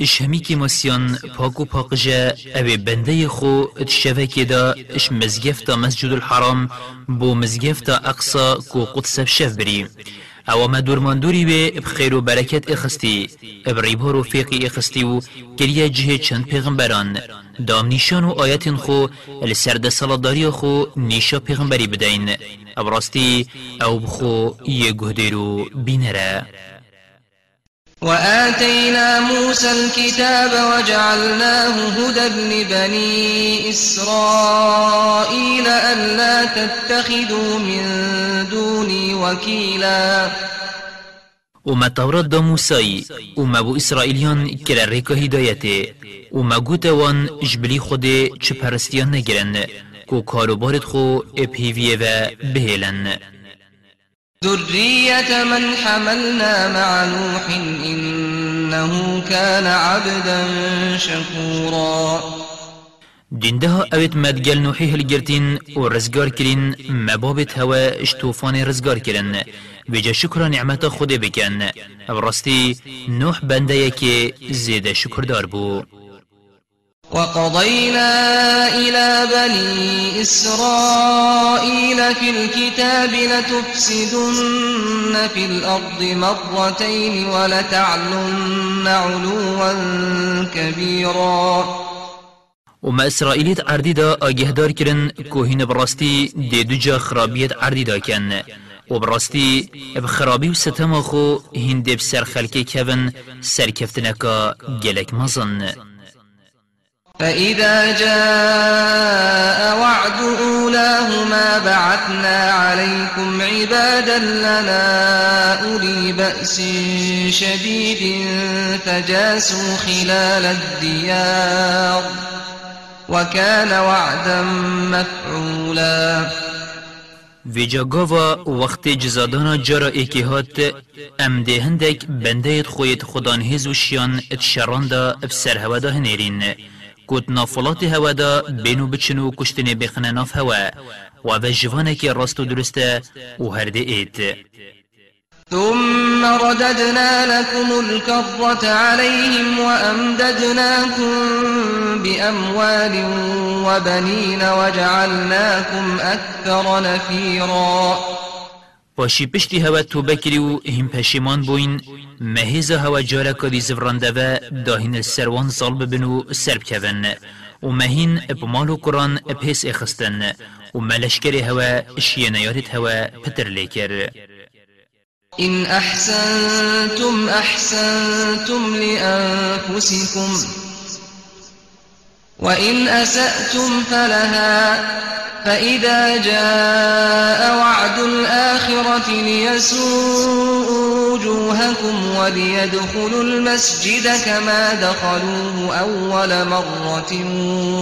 اش همی که مسیان پاکو پاقجه اوه بنده خو اتشوه دا اش مزگفتا مسجد الحرام بو مزگفتا اقصا کو قدس بشف بری. او ما دورماندوری به بخیر و برکت اخستی ابریبار و فیقی اخستی و کریه جه چند پیغمبران دام نیشان و آیت خو لسرد سالداری خو نیشا پیغمبری بدین ابراستی او بخو یه گهدیرو بینره وآتينا موسى الكتاب وجعلناه هدى لبني إسرائيل ألا تتخذوا من دوني وكيلا. وما تورات دا وما بو إسرائيليان كرا ريكا هدايته وما قوتا وان جبلي خود چه پرستيان نگرن كو كاروبارت خو ابهيوية و بهيلن. ذرية من حملنا مع نوح إنه كان عبدا شكورا. ديندها اوت مدگل نوحي هلگرتين و رزگار کرین مبابت هوا اشتوفان رزگار کرن بجا شکر نعمت خود بکن براستی نوح بنده یکی زیده شکر دار بو. وقضينا إلى بني إسرائيل في الكتاب لتفسدن في الأرض مرتين ولتعلن علوا كبيرا. وما إسرائيليت عردي دا آگه دار کرن کوهین براستی دی دو جا خرابیت عردی دا کن و براستی و ستما خو هنده بسر خلکی کون سرکفتنکا گلک مزن. فإذا جاء وعد أولاهما بعثنا عليكم عبادا لنا أولي بأس شديد فجاسوا خلال الديار وكان وعدا مفعولا. ویجا گاوا وقت جزادانا جارا ایکی هات ام ده هندک بنده خویت خودان هزو شیان ات شران دا افسر هوا كوت نافلات هوا دا بينو بچنو كشتني بخنا ناف هوا و به جوانك راستو درسته و هرده ايت. ثم رددنا لكم الكرة عليهم وأمددناكم بأموال وبنين وجعلناكم أكثر نفيرا. پاشی پشتی هوا تو بکری و هم پشیمان بوین. مهیز هوا جارا کدی زفرانده و داهین السروان ظال ببنو سرب کون و مهین اپمالو قرآن اپیس اخستن. و ملشکر هوا شینیارت هوا پتر لیکر. إن أحسنتم أحسنتم لأنفسكم وإن أسأتم فلها فإذا جاء وعد الآخرة ليسوءوا وجوهكم وليدخلوا المسجد كما دخلوه أول مرة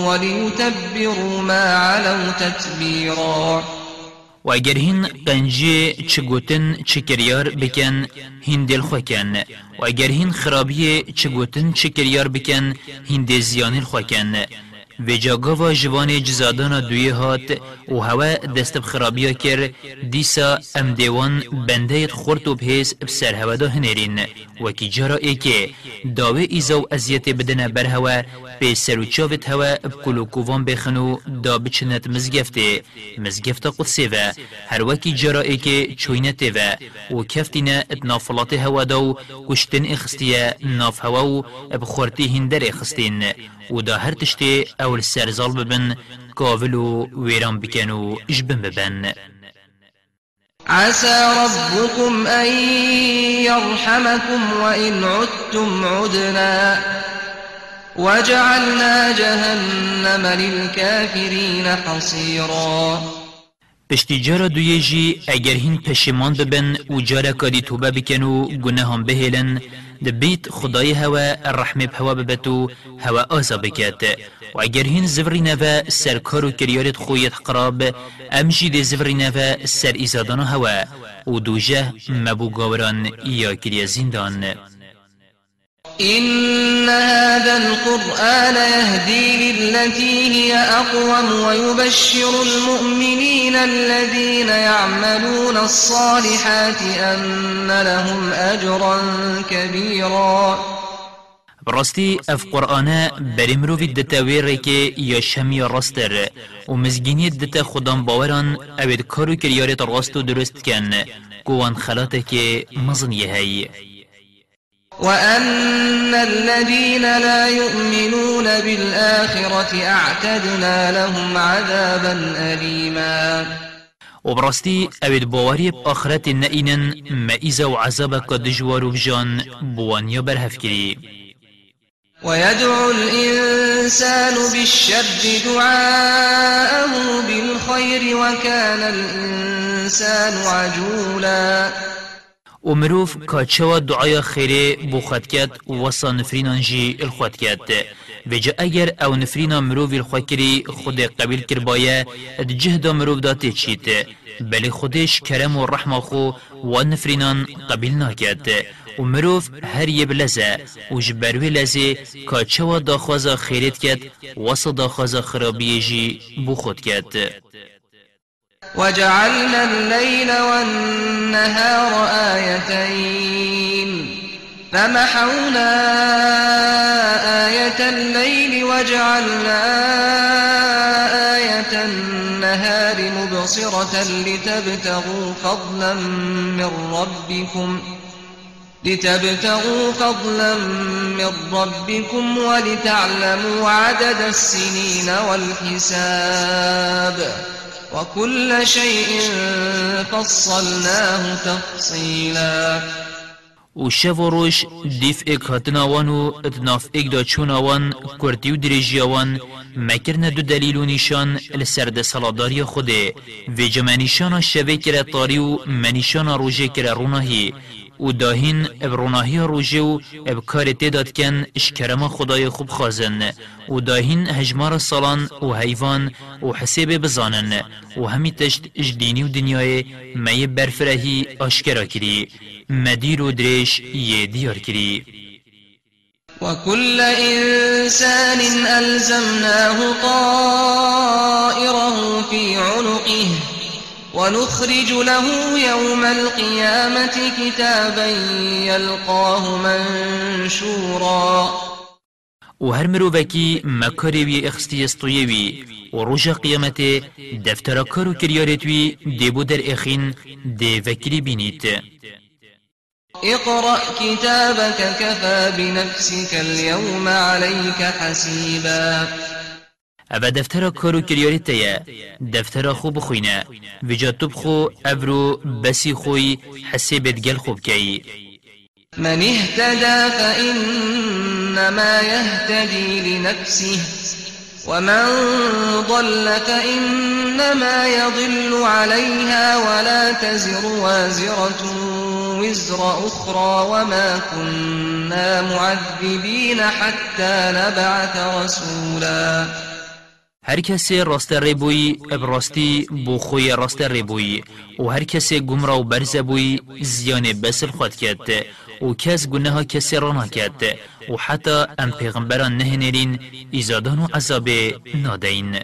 وليتبروا ما علوا تتبيرا. و اگر هین قنجی چه گوتن چه کریار بکن هین دل خوکن و اگر هین خرابی چه گوتن چه کریار بکن هین دل زیانل خوکن و جاگاوا جوان جزادانا دوی هات و هوا دست بخرابیا کر دیسا ام دیوان بنده خورت و بهیس بسر هوا دا هنرین. و کی جارا ای که داوه ایزا و ازیت بدن بر هوا به سر و چاوت هوا بکلو کووان بخنو دا بچنت مزگفته مزگفتا قدسه و هر وکی جارا ای که چوینته و و کفتینا اتنافلات هوا دا و کشتن اخستیه ناف هوا و بخورتی هندر اخستین و دا هر تشتی اول سرزال ببن كافلو ويران بكانو جبن ببن عسى ربكم أن يرحمكم وإن عدتم عدنا. وجعلنا جهنم للكافرين حصيرا. پشتی جارا دویه جی اگر هین پشمان ببن و جارا کادی توبه بکن و گناهان بهلن دبيت خدای هوا الرحمه بهوا ببتو هوا آزا بكات و اگر هین زفری نوا سرکار و کریارت خویت قراب امجی ده زفری نوا سر ایزادان هوا. و دوجه مبو گاوران یا کریا زندان. إن هذا القرآن يهدي للتي هي أقوم ويبشر المؤمنين الذين يعملون الصالحات أن لهم أجرا كبيرا. براستی اف قرآن بری مروفی دتا ویره که یا شمی راستر. و دتا خودان باوران اوید کارو کریارت راست و درست کن. گوان خلاته که مزن یهی وأن الذين لا يؤمنون بالآخرة أعتدنا لهم عذابا أليما. وبرستي أبد بواري بآخرت نئينن مئيزة وعذابك دجوار بجان بوانيا برهفكري ويدعو الإنسان بالشر دعاءه بالخير وكان الإنسان عجولا. و مروف کاچوا دعای خیره بو خود کد وصا نفرینان جی الخواد کد جا اگر أو نفرینا مروف الخواد کری خود قبیل کر بایه جهد مروف داته چیت بلی خودش کرم و رحم خو و نفرینان قبیل ناکد و مروف هر یه بلزه و جبروی لزه کاچوا داخوازا خیرت کد وصا داخوازا خرابی جی بو خود وجعلنا الليل والنهار آيتين. فمحونا آية الليل وجعلنا آية النهار مبصرة لتبتغوا فضلا من ربكم لتبتغوا فضلا من ربكم ولتعلموا عدد السنين والحساب. وكل شيء فصلناه تفصيلا. و شف و روش دیف وان و اتناف ایک دا چون آوان کردی و آوان مکرن دو دلیل و نیشان لسرد سلاداری خوده و جمعنیشان شوه کرا طاری و منیشان روژه کرا روناهی و داهین ابروناهی روژه و ابکار تیداد کن اشکرم خدای خوب خازن. و داهین هجمار سالان و حیوان و حسیب بزانن. و همی تشت اجدینی و دنیای می برفرهی آشکرا کری. مدیر و درش یه دیار کری. وكل إنسان ألزمناه طائره في عنقه. ونخرج له يوم القيامة كتابا يلقاه منشورا. و هر مروفکی مکاری وی اخستی استویوی و روژ قیامت دفتر کارو کریارتوی دیبو در اخین دی وکری بینید اقرأ كتابك كفى بنفسك اليوم عليك حسيبا. أو دفتر کارو کریاری تیه دفتر خو بخوینه ویجا تو افرو بسی خوی حسیبت گل خوب کی من اهتدى فإنما يهتدي لنفسه ومن ضل فإنما يضل عليها ولا تزر وازرة وزر أخرى وما كنا معذبين حتى نبعث رسولا هر کسی راست ریبوی ابراستی بو خوی راست ریبوی. و هر کسی گمرا و برز بوی زیان بسل خود کرد. و کس گناه کسی رانا کرد و حتی ام پیغمبران نهنرین ایزادان و عذاب نادین.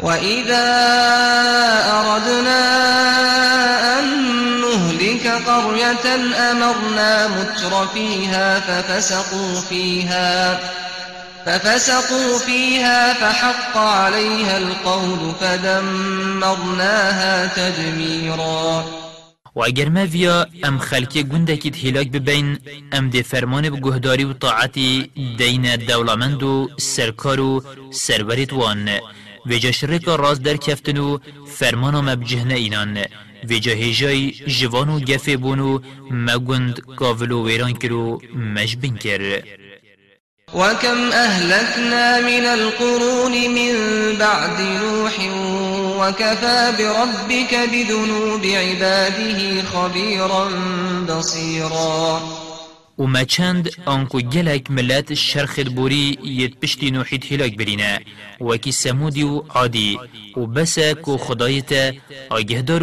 وإذا أردنا أن نهلك قرية أمرنا متر فيها ففسقوا فيها. ففسقوا فيها فحق عليها القول فدمرناها تدميرا. و اگر ما ویا أم خلکی کت هلاک ببین أم دی فرمان بگهداری و طاعتی دین دولمند و سرکار و سرورت وان و جا شرک راز در کفتن و فرمان مبجهن اینان و جا هجای جوان و گفه بون و مگند کاول و ویران کرو مجبن کر وكم أهلكنا من القرون من بعد نوح وكفى بربك بذنوب عباده خبيرا بصيرا. و ما چند آنکو گلک ملت شرخ بوری ید پشتی نوحید هلاک برینه وکی سمودی و عادی و بس کو خدایت آگهدار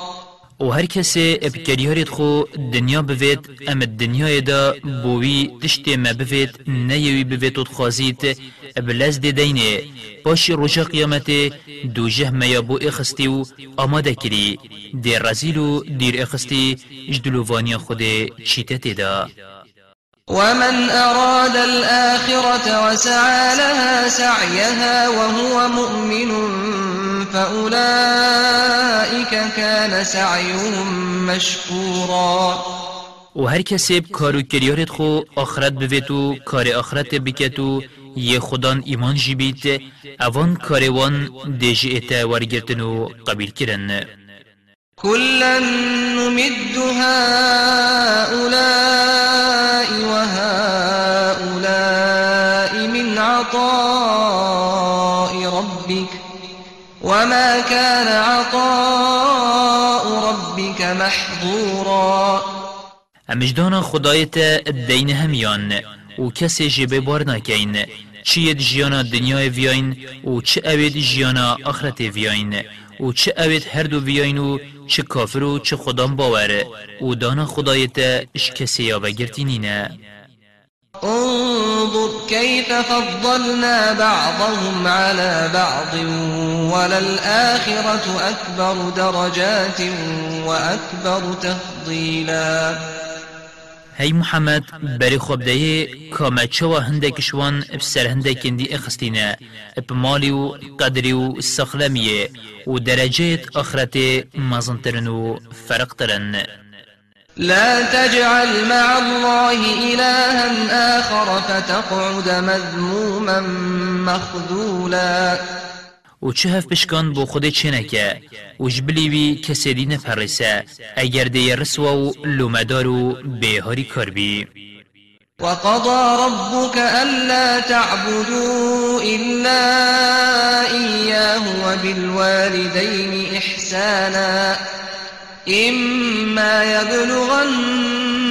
و هر کسی ابکریارید خو دنیا بوید ام دنیای دا بوی تشتی ما بوید نیوی بوید و خازید ابلز دی دینه باشی روژا قیامت دو جه یا بو اخستی و آماده کری. دی رزیل و دیر اخستی جدلووانی خود چیتت دا ومن أراد الآخرة وسعى لها سعيها وهو مؤمن فأولئك كان سعيهم مشكورا. و هر کسی کارو کریارت خو آخرت بوید و کار آخرت بکت و یه خدان ایمان جی بید اوان کاروان دیجی ورگرتن و قبیل کرن كلا نمد هؤلاء وهؤلاء من عطاء ربك وما كان عطاء ربك محظورا. امجدان خدایت دین همیان و کسی جبه بار نکین چید جیانا دنیای ویاین و چه اوید جیانا آخرت ویاین و چه اوید هر دو ویاین و چه کافر و چه خدام باوره و دانا خدایت اش کسی یا بگرتی نینه انظر كيف فضلنا بعضهم على بعض وللآخرة أكبر درجات وأكبر تفضيلا بری خوب دهی کامه چوا هنده کندی اخستینه بمالی و قدری و سخلمیه و درجه آخرت مزنترن و فرق ترن لا تجعل مع الله إلها آخر فتقعد مذموما مخذولا. و چه هف بشکان بو خود چه نکه و جبلیوی کسی دی نپرسه اگر دی رسوا و لومدار و بیهاری کار بی وقضى ربك ألا تعبدوا إلا إياه وبالوالدين إحسانا إما يبلغن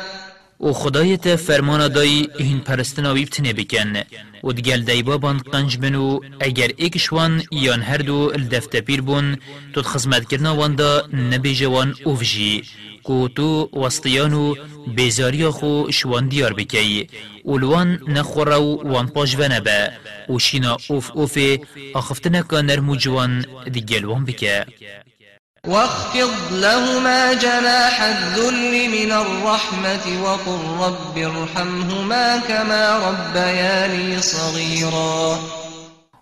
و خدایت فرمان دای این پرستنا ویبتنه بکن و دگل دیبابان قنج بنو اگر ایکشوان یان هر دو الدفت پیر بون تو خزمت کرنا واندا نبی جوان اوفجی کو تو وسطیانو بیزاری خو شوان دیار بکی اولوان نخورو وان پاش ونبا و شینا اوف اوف اخفتنا که نرمو جوان دیگل وان بکه واخفض لهما جناح الذل من الرحمة وقل رب ارحمهما كما ربياني صغيرا.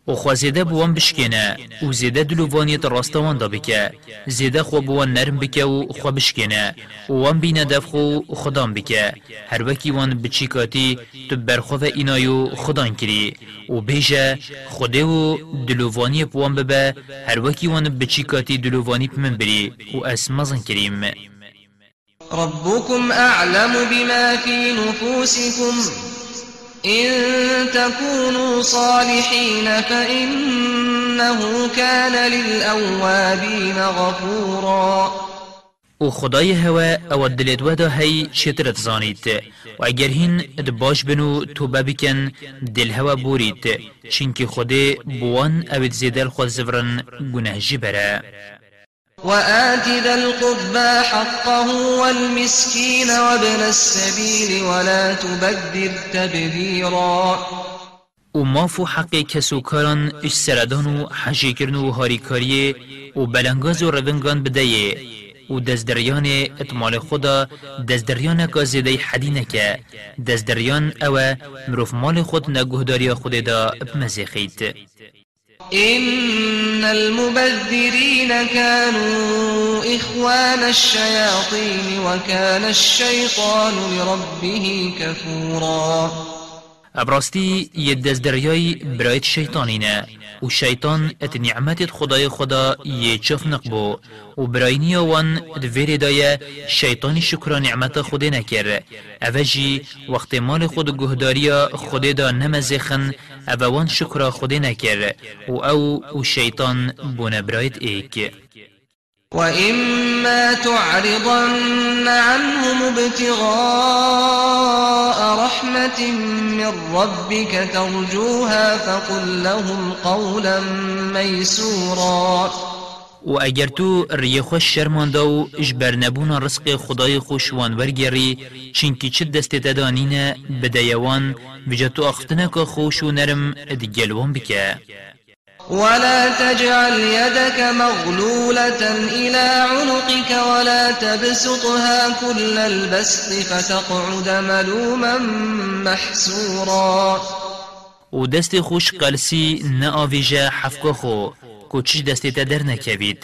و خو زیده بوان بشکنه و زیده دلووانیت راستوان دا بکه. زیده خو بوان نرم بکه و خو بشکنه و وان بینه دف خو خدان بکه. هر وکی وان بچیکاتی تو برخوف اینایو خدان کری. و بیجه خوده و دلووانی بوان ببه. هر وکی وان بچیکاتی دلووانی پمن بری و اسمزن کریم. ربكم أعلم بما في نفوسكم إن تكونوا صالحين فإنه كان للأوابين غفورا. و خدای هوا أو دلت ودا هی شترت زانید و اگر هین دباش بنو توبه بکن دل هوا بورید چینکه خود بوان اوید زیدل خود زفرن گناه جبره. وآت ذا القربى حقه والمسكين وابن السبيل ولا تبذر تبذيرا. و مافو حق کسو کاران اش سردان و حجی کرن و هاری کاریه و بلنگاز و روینگان بدهیه و دزدریان اتمال خدا دزدریان که زیده حدی نکه دزدریان أو مروف مال خود نگهداری خود دا بمزیخید إن المبذرين كانوا إخوان الشياطين وكان الشيطان لربه كفورا. ابراستی یه دست دریای برایت شیطانینه و شیطان ات نعمت خدای خدا یه چف نقبو و براینی وان دویر دایه شیطان شکر نعمت خود نکر اوجی وقت مال خود گهداری خود دا نمزخن اوان شکر خود نکر و أو و شیطان بونه برایت ایک وإما تعرضن عنهم ابتغاء رحمة من ربك ترجوها فقل لهم قولا ميسورا. و اگر تو ری خوش شرمانده و اجبر نبون رزق خدای خوش وان ورگری چینکی چه دست تدانین بدیوان بجا تو اختنک خوش نرم ادگلوان بکه. ولا تجعل يدك مغلولة إلى عنقك ولا تبسطها كل البسط فتقعد ملوما محسورا. و خوش قلسی نه آویجه حفکا خو. کو چی دستت در نکوید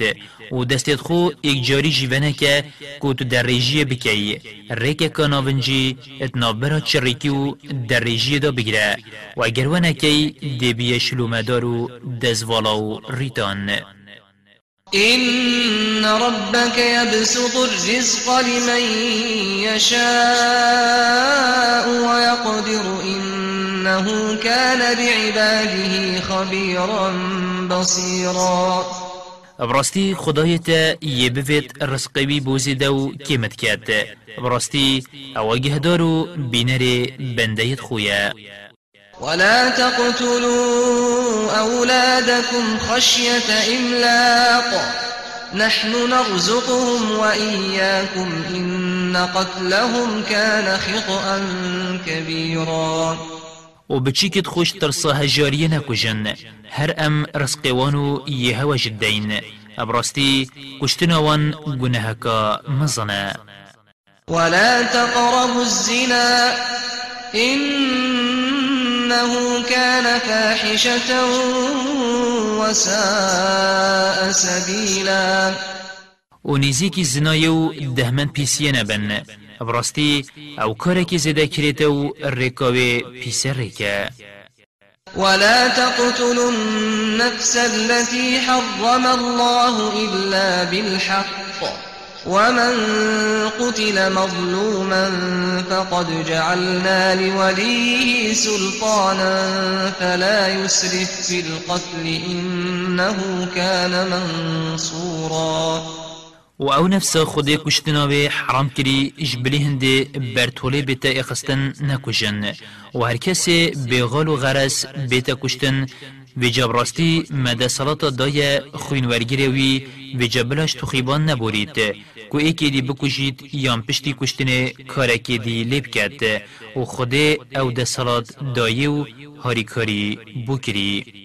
و دستت خو ایک جاری جیونه که کو تو در ریجی بکی ریک کاناونجی اتنابرا چریکی و در ریجی دا بگیره و اگر ونکی دیبی شلومدار و دزوالا و ریتان إن ربك يبسط الرزق لمن يشاء ويقدر إنه كان بعباده خبيرا. بصيرا. براستی خدای تا یه بوید رزقوی بوزیده و کمت کرد براستی أو گهدار و بینر بندیت خویه ولا تقتلوا أولادكم خشية إملاق. نحن نرزقهم وإياكم إن قتلهم كان خطأ كبيرا. و بچیکت خوش ترسا هجاریه نکجن هر ام رزقوانو یه هوا جدین. ابراستی کشتنوان گناهکا مزنه. ولا تقربوا الزنا إنه كان فاحشة وساء سبيلا. و نزیکی زنای و دهمن پیسیه نبن. براستی أو کارکی زده کریتا و ریکه ولا تقتلوا النفس التي حرم الله إلا بالحق. ومن قتل مظلوما فقد جعلنا لوليه سلطانا فلا يسرف في القتل إنه كان منصورا. و او نفس خود کشتناوی حرام کری جبلی هنده برطوله بیتا اخستن نکشن و هر کسی بغال و غرس بیتا کشتن و جبراستی مده صلاة دای خوینورگیره وی و جبلش تخیبان نبورید. کو ایکی دی بکشید یان پشتی کشتن کارکی دی لیب کرد. و خود او ده صلاة دایه و هاری کاری بکری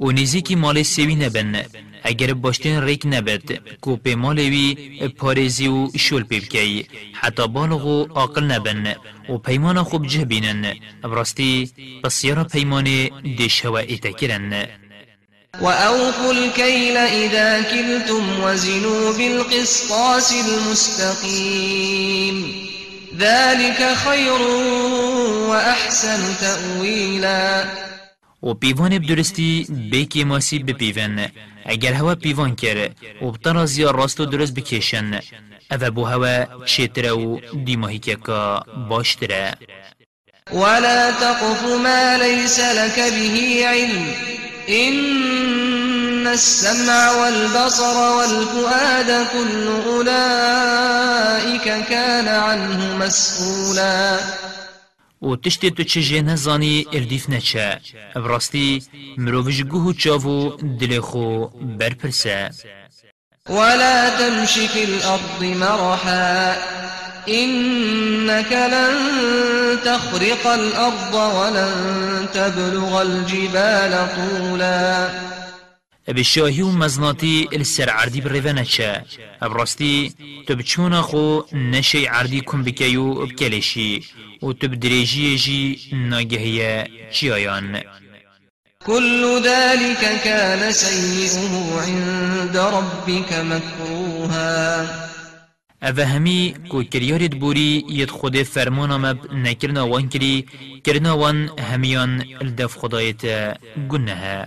و نزیکی مال سوی نبن. اگر باشتن ریک نبد کو پی مالوی پارزی و شول پی بکی حتی بالغ و عاقل نبن. و پیمان خوب جه بینن براستی بسیارا پیمان دیش هوا ایتکرن وأوفوا الكيل إذا كلتم وزنوا بالقسطاس المستقيم ذلك خير وأحسن تأويلا و پیوان بدرستی بیکی ماسی بپیون. اگر هوا پیوان کره و بطرازی راست و درست بکشن. اوه بو هوا چیتره و دیماهی که باشتره. ولا تقف ما ليس لك به علم. إن السمع والبصر والفؤاد كل أولئك كان عنه مسؤولا و تشتی تو چه نزانی اردیف نچه. براستی مروفش گوه چاو دل خو برپرسه. ولا تمش في الأرض مرحا إنك لن تخرق الأرض ولن تبلغ الجبال طولا. بشاهی و مزناتی السر عردی بریوانه چه ابراستی تو بچونا خو نشی عردی کن بکیو بکلشی و تو بدریجی جی ناگهیه چیایان. كل ذلك كان سيئه عند ربك مكروها اوه همی کو کریارید بوری ید خود فرمان آمد نکرنا وان کری کرنا وان همیان الدف خدایت گنه.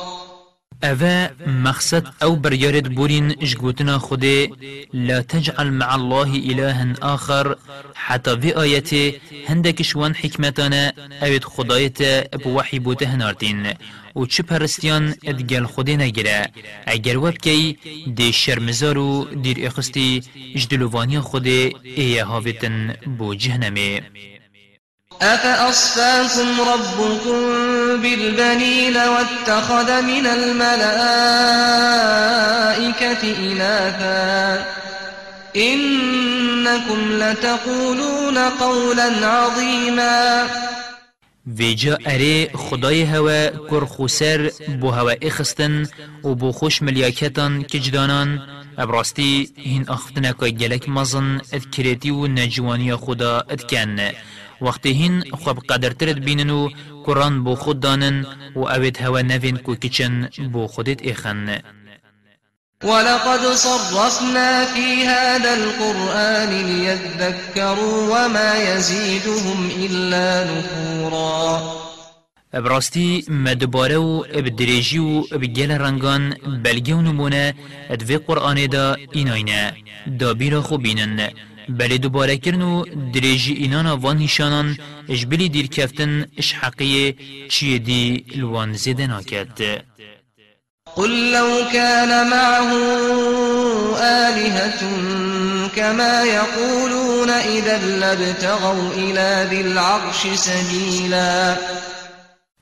أفا مقصد أو بريارد بورين جگوتنا خده لا تجعل مع الله إلها آخر حتى في آياته هندك شوان حكمتانا أويد خدايت بوحي بوته هنارتين و چه پرستیان ادگل خودی نگیره اگر وب کی دی شرمزار و دیر اخستی جدلوانی خود ایه هاویتن بو جهنمه أفأصفاكم ربكم بالبنين واتخذ من الملائكة إناثا إنكم لتقولون قولا عظيما ویجا اره خدای هوا کر خوسر بو هوا اخستن و بو خوش ملیاکتان کجدانان ابراستی هین اختنا که گلک مزن کریتی و نجوانی خدا اد وقتی هین خوب قدر ترد بینن و قرآن بو خود دانن و اوید هوا نوین کو کچن بو خودت اخن ولقد صرفنا في هذا القرآن ليذكروا وما يزيدهم إلا نفورا. ابراستی مدباره و ابدریجی و ابگل رنگان بلگه و نمونه ادوی قرآن دا ایناینه. دا بیرا خو بینن. بلی دوباره کرن و دریجی اینانا وان هیشانان اجبلی دیر کفتن اش حقیه چیه دی الوان زیده ناکد قل لو كان معه آلهة كما يقولون إذا لابتغوا إلى ذي العرش سبيلا.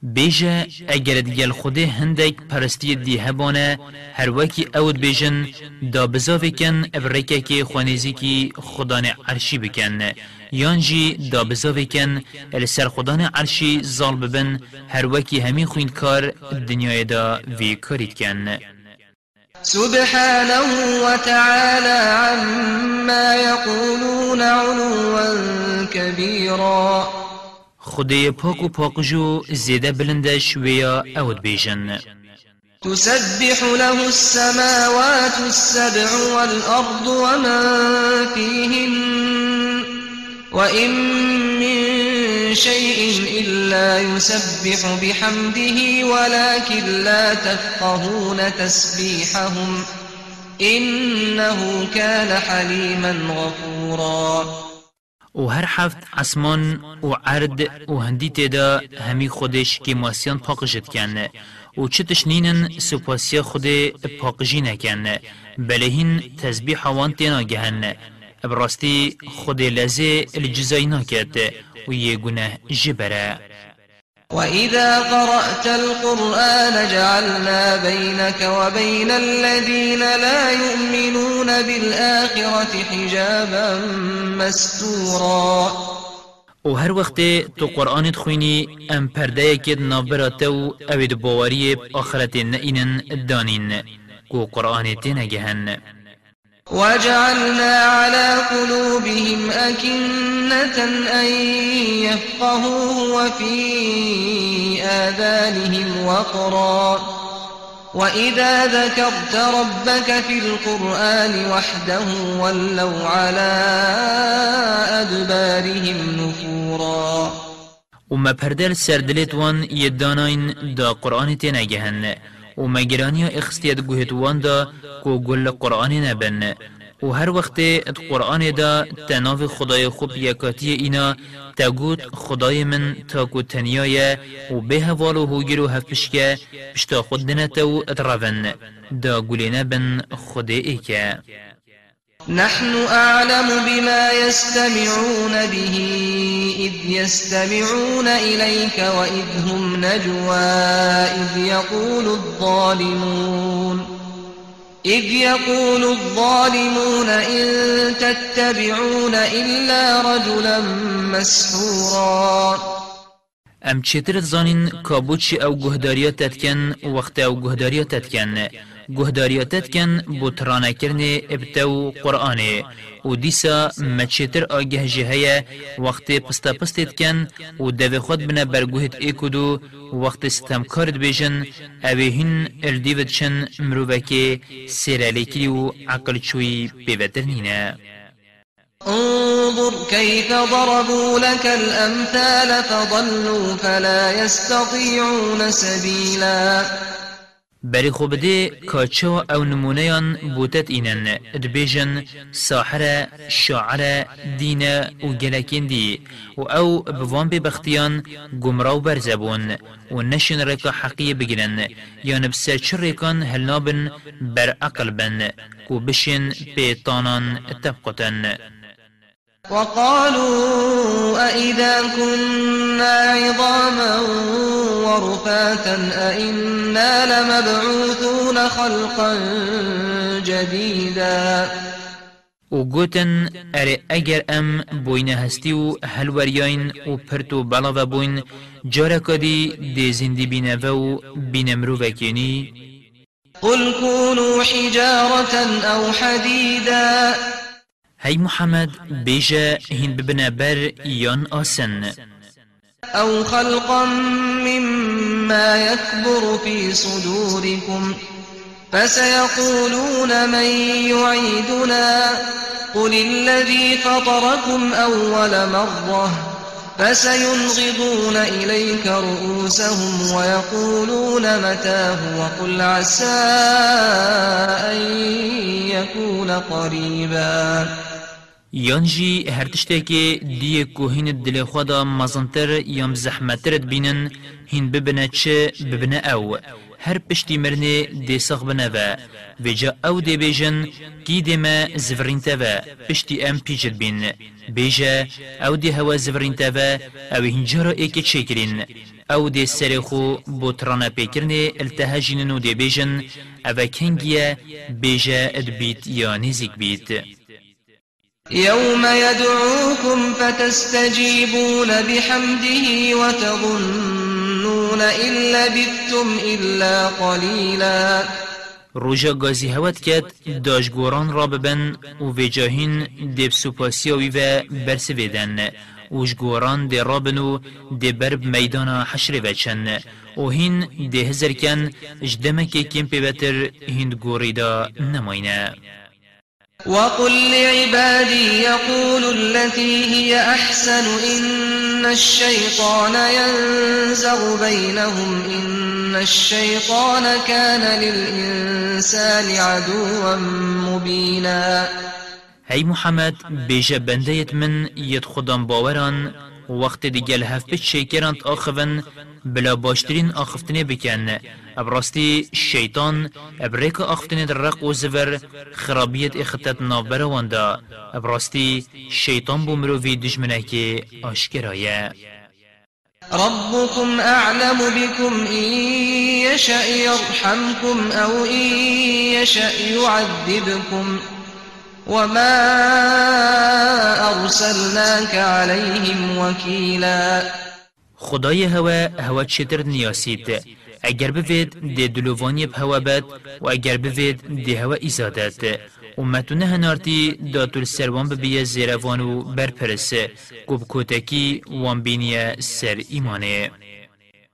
بیجه اگر دیگل خوده هندک پرستی دی هبانه هر وکی اود بیجن دا بزاوی کن ابرکه که خوانیزی کی خدان عرشی بکن. یانجی دا بزاوی کن السر خدان عرشی زال ببن هر وکی همین خوین کار دنیای دا وی کارید کن. سبحانه وتعالى عما يقولون علوا كبيرا خدای پاک و پاکجو زیده بلندش ویا اود بیجن تسبح له السماوات السبع والأرض ومن فيهن وإن من شيء إلا يسبح بحمده ولكن لا تفقهون تسبيحهم إنه كان حليما غفورا. و هر هفت اسمان و عرد و هندی تدا همی خودش که ماسیان پاقشت کن. و چه تشنینن سپاسی خود پاقجی نکن بلهین تسبیح وان تینا گهن. براستی خود لزه الجزای نکد و یه گناه جبره. وإذا قرأت القرآن جعلنا بينك وبين الذين لا يؤمنون بالآخرة حجابا مستورا. و هر وقت تو قرآن تخوینی ام پرده کد نابراتو اوید باوری آخرت نئینن دانین کو قرآن تنگهن وجعلنا على قلوبهم أكنة أن يفقهوه وفي آذانهم وقرا. وإذا ذكرت ربك في القرآن وحده ولوا على أدبارهم نفورا. وما پردل سردلت وان يداناين دا قرآن تنگهن. و مگرانی اخستیت گوهت وان دا کو گل قرآن نبن و هر وقت قرآن دا تناف خدای خوب یکاتی اینا تگوت خدای من تاکو تنیای و به هوالو هوگیرو هفپشکه پشتا خود دنتو اترافن. دا گلینه بن خود ایکه نحن أعلم بما يستمعون به إذ يستمعون إليك وإذ هم نجوى إذ يقول الظالمون إذ يقول الظالمون إن تتبعون إلا رجلا مسحورا. ام چتر زانین کابوچی أو گهداریا تتکن وقت أو گهداریا تتکن گهداریا تتکن بو ترانه کرنه ابتو قرآنه و دیسا مچتر آگه جهه وقت پستا پستید کن و دو خود بنا برگوهت ایکودو وقت ستم کارد بیجن اوه هن الدیوت چن مروبکه سیرالیکی و عقل چوی بیوتر نینه انظر كيف ضربوا لك الأمثال فضلوا فلا يستطيعون سبيلا. بری خوب ده کاچو أو نمونهان بوتت اینن دبیجن ساحر شاعر دین و گلکین دی و أو بوان ببختیان گمراو برزبون و نشن رکا حقیه بگیرن یا نبسر چر رکان هلنابن بر عقل بن و بشن پیتانان تبقتن وقالوا أئذا كنا عظاما ورفاتا أئنا لمبعوثون خلقا جديدا. و گوتن اره اگر ام بوین هستی و هلوریاین و پرتو بلا و بوین جارا کدی دی زندی بینه و بینمرو وکینی قل كونوا حجارة أو حديدا. هی محمد بیجا هین ببنا بر یان آسن. أو خلقا مما يكبر في صدوركم فسيقولون من يعيدنا. قل الذي فطركم أول مرة فسينغضون إليك رؤوسهم ويقولون متاه وقل عسى أن يكون قريبا. یانجی هر تشتکی دیه کو هین دل خدا مزنتر یام زحمترت بینن هین ببنه چه ببنه أو هر پشتی مرنه دی سخ بنه و وجا أو دی بیجن کی دی ما زفرین توا پشتی ام پیجد بین بیجا أو دی هوا زفرین توا أو هنجارا ایک چکرین أو دی سر خو بوترانا پیکرنه التهاجیننو دی بیجن أو کنگیه بیجا ادبیت یا نزیک بیت يوم يدعوكم فتستجيبون بحمده وتظنون إن لبثتم إلا قليلا. روژا گازی هوت کد داشگوران را ببن و وجاهین دیب سوپاسیاوی و برس ویدن وشگوران دی رابن و دی برب میدان حشر وچن. و هین دی هزر کن کم پیوتر هند گوری دا نماینه. وقل لعبادي يقولوا التي هي أحسن إن الشيطان ينزغ بينهم إن الشيطان كان للإنسان عدوا مبينا. هی محمد بیجه بندیت من ید خودم باوران وقت دیگل هف بچ شیکرانت آخون بلا باشترین آخفتنه بکن. ابراستی شیطان ابریک آخفتنه در رق و زور خرابیت اختت نابر واندا. ابراستی شیطان بومروی دجمنه که آشکرایه ربكم أعلم بكم إن يشأ يرحمكم أو إن يشأ يعذبكم وما أرسلناك عليهم وكيلا خدای هوا هوا چتر نیاسید؟ اگر بوید دی دلووانی بهوا بد و اگر بوید دی هوا ایزادت امتونه هنارتی داتول سروان ببیه زیروان و برپرسه. گوب کوتکی وان بینیه سر ایمانه.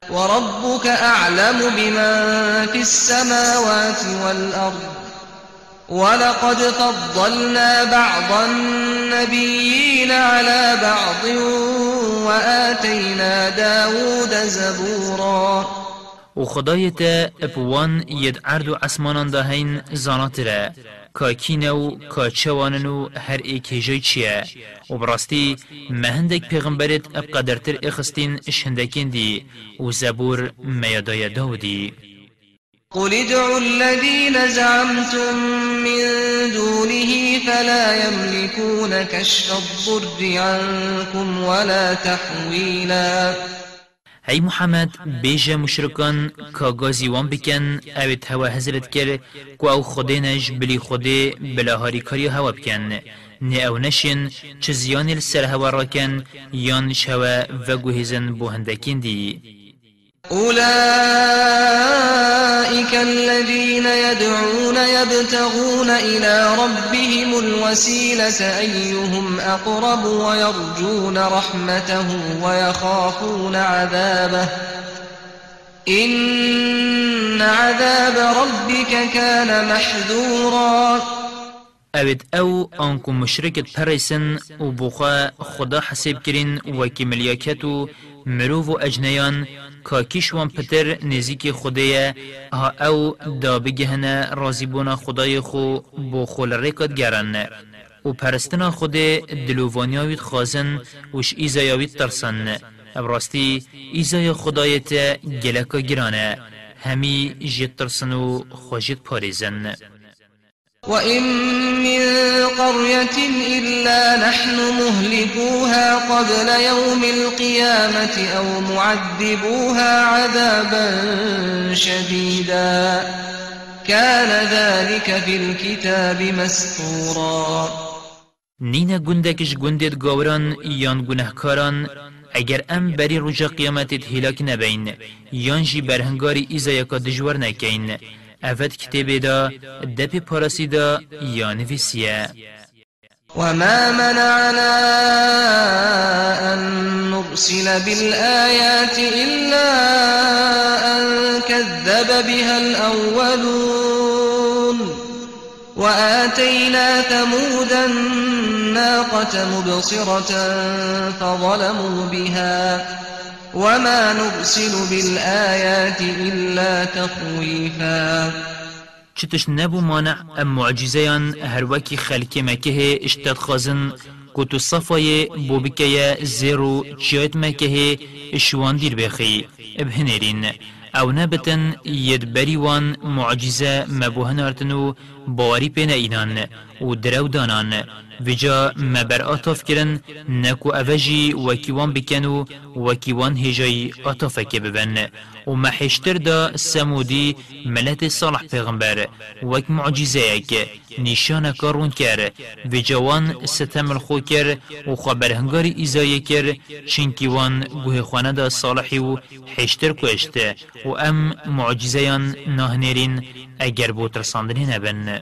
وربك أعلم بمن في السماوات والأرض ولقد فضلنا بعض النبيين على بعض وآتينا داود زبورا. و خدای تا اپوان ید عرض و عسمانان دا هین زانات را. کاکینه و کاچوانن و هر ایک هجای چیه و براستی مهندک پیغمبرت اب قدرتر اخستین شهندکین دی و زبور میادای داودی قل ادعوا الذين زعمتم من دونه فلا يملكون كشف الضر عنكم ولا تحويلا. هی محمد بیجه مشرکان که گازی وان بکن اوید هوا حضرت کر که أو خوده نج بلی بلا هاری کاری هوا بکن نه أو نشین چه زیانی لسر هوا را کن یان شوا و گوهزن بو هندکین دی أولئك الذين يدعون يبتغون إلى ربهم الوسيلة أيهم أقرب ويرجون رحمته ويخافون عذابه إن عذاب ربك كان محذورا. اوید أو آنکو مشرکت پریسن و بخوا خدا حساب کرین و مروف و اجنیان کاکیش وان پتر نزیک خدایه ها او دا بگهنه رازی بونا خدای خو بو خول ریکت گرن. و پرستنا خود دلووانیاوید خازن وش ایزایاوید ترسن. ابراستی ایزای خدایت گلکا گرانه. همی جید ترسن و خوشید پاریزن. وإن من قرية إلا نحن مهلكوها قبل يوم القيامة أو معذبوها عذابا شديدا كان ذلك في الكتاب مسطورا نينا گندکش گندت گاوران یان گنهکاران اگر ام بری رجا قیامتت هلاک نبین یان جی برهنگاری یکا دجور نکین أفد كتابه دا دب پارسی دا یا وما منعنا أن نرسل بالآيات إلا أن كذب بها الأولون. وآتينا ثمود الناقة مبصرة فظلموا بها. وما نرسل بالآيات إلا تخويفا. چتش نبو مانع ام معجزيان هر وكي خلق مكه اشتاد خازن كتو صفاي بو بكيه زيرو جايت مكه اشوان دير بخي ابهنرين. أو نبتن يدبري وان معجزة مبوهن ارتنو باوري بين اينان و درو دانان وجا مبر آتاف کرن نکو اوجی وکیوان بکنو وکیوان هجای آتافک ببن. و محشتر دا سمودی ملت صالح پیغمبر. وک معجزه اک نشان کارون کر. و جوان ستم الخو کر و خبر هنگاری ایزای کر چنکیوان گوه خانه دا صالحی و حشتر کشت و ام معجزه ناهنرین اگر بو ترساندنی نبن.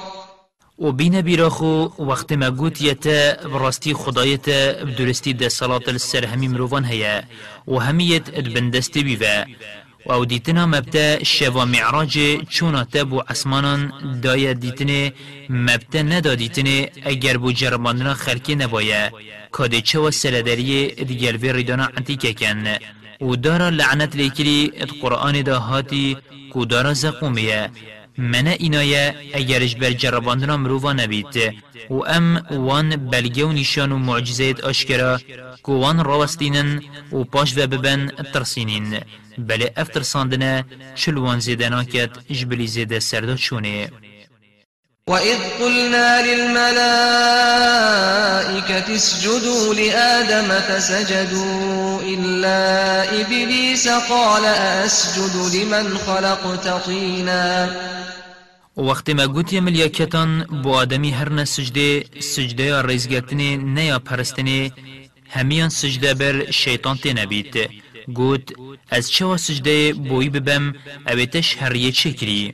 و بین بیراخو وقت ما گوت یتا براستی خدایت بدرستی ده صلاة السر همی مروفان هیا و همیت ادبندستی بیوه و أو دیتنا مبتا شوا معراج چونا تبو اسمانان دایا دیتنه مبتا ندا دیتنه اگر بو جرماندنا خلکی نبایه کاده چه و سردری دیگلوی ریدانا انتیکه کن. و دارا لعنت لیکلی اد قرآن دا هاتی کو دارا زقومیه من اینایه اگرش بر جرباندنا مروفا نبید و ام وان بلگه و نشان و معجزات اشکرا که وان راوستینن و پاش و ببن ترسینین بله افتر ساندنه چلوان زیدنا کت جبلی زیده سردا چونه وإذ قلنا للملائكة اسجدوا لآدم فسجدوا إلا إبليس قال أسجد لمن خلقت طينا وقت ما گوتی ملیاکتان بو آدمی هر نه سجده سجده یا یا پرستنی همیان سجده بر شیطان تی گوت از چه سجده بوی ببم اویتش هر یه چکری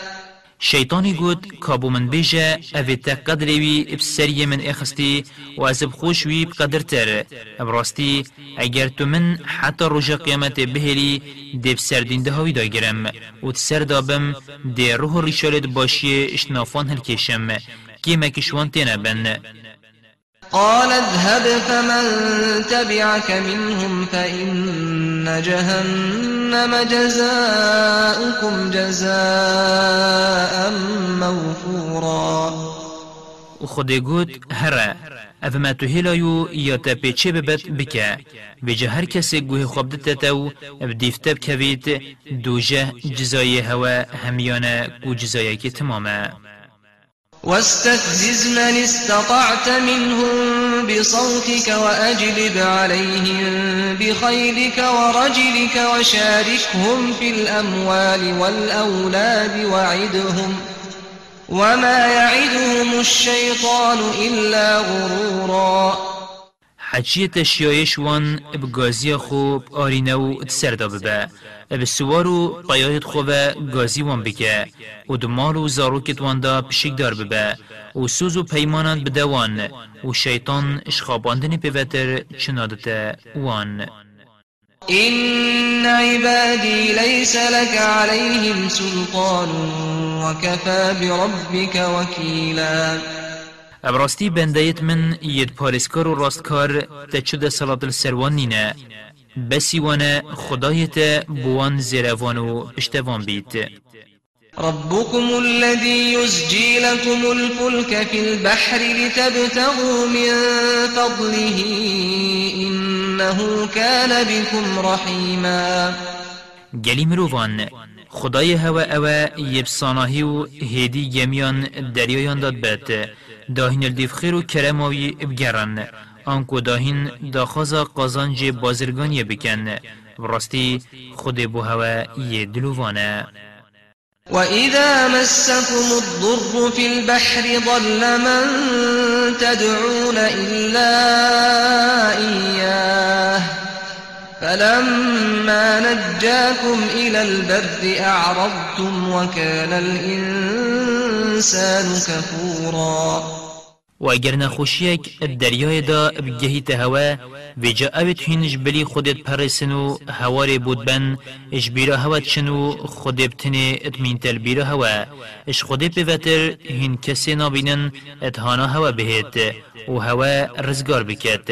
شیطانی گوت کابو من بیجه اوی تا قدری وی بسری من اخستی و از بخوش وی بقدر تر براستی اگر تو من حتی رجا قیامت بهری دیب سردین ده هاوی داگرم و تسر دابم دی روح ریشالت باشی اشنافان هل کشم. کی مکشوان تینا بن. قال اذهب فمن تبعك منهم فإن جهنم جزاؤكم جزاء موفورا. و خود گوت هره اف ما تو هلایو یا تا پیچه ببت بکه. بجه هر کسی گوه خواب دتتو بدیفته بکوید دوجه جزای هوا همیانه گو جزایی که واستفزز من استطعت منهم بصوتك وأجلب عليهم بخيلك ورجلك وشاركهم في الأموال والأولاد وعدهم وما يعدهم الشيطان إلا غرورا. حجیت شیایش وان بگازی خوب آرینو تسردا ببه بسوار و قیایت خوبه گازی وان بکه. و دمال و زاروکت وان دا پشک دار ببه. و سوز و پیمانند بدوان و شیطان اشخاباندنی پیوتر چنادت وان. إن عبادي ليس لك عليهم سلطان وكفى بربك وكيلا. ابراستی بندیت من ید پارسکار و راستکار تچود صلاة السروان نینه. بسی وانه خدایت بوان زیروان و پشتوان بیت. ربكم الذي يزجي لكم الفلك في البحر لتبتغوا من فضله إنه كان بكم رحيما گلی مروان خدای هوا اوه یبساناهی و هیدی گمیان دریایان داد بد داهین الدیف خیر و کرماوی بگرن آنکو داهین داخازا قازانج بازرگانی بکن براستی خود بو هوا یه دلووانه. وإذا مسكم الضر في البحر ضل من تدعون إلا إياه فلما نجاكم إلى البر أعرضتم وكان الإنسان كفورا و اگر نخوشیک دریای دا بگهیت هوا و جا اوید هینش بلی خودت پرسن و هوار بود بن اش بیرا هوا چنو خود بتنه اتمین تل بیرا هوا. اش خود پیوتر هین کسی نابینن اتهانا هوا بهت و هوا رزگار بکت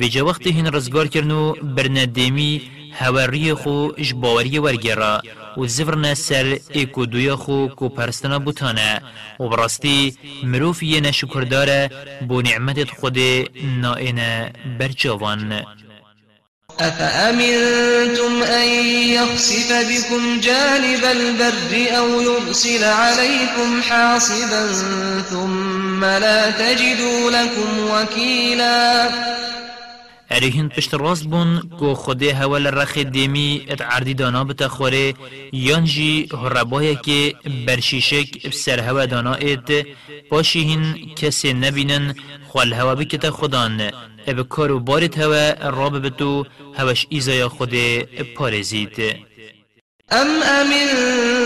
و جا وقت هین رزگار کرنو برندیمی هواری خو اش باوری ورگرا و زفرنا سر ایکو دویا خو کو پرستنا بوتانه. و براستی مروف یه نشکر داره بو نعمت خود نائنه برجوان أفأمنتم أن يخسف بكم جانب البر أو يرسل عليكم حاصبا ثم لا تجدوا لكم وكيلا اری هند پشت راست بون گو خوده هەوە رخ دیمی ات عردی دانا بتخوره. یانجی هربایه یانجی برشیشک سر هوا دانا دانائێت باشی هین کسی نبینن خوال هوا بکت خودان. ئەب کار و بارێت راب ڕاببت هوش هەوەش ئیزایە خودێ پارزید ام امین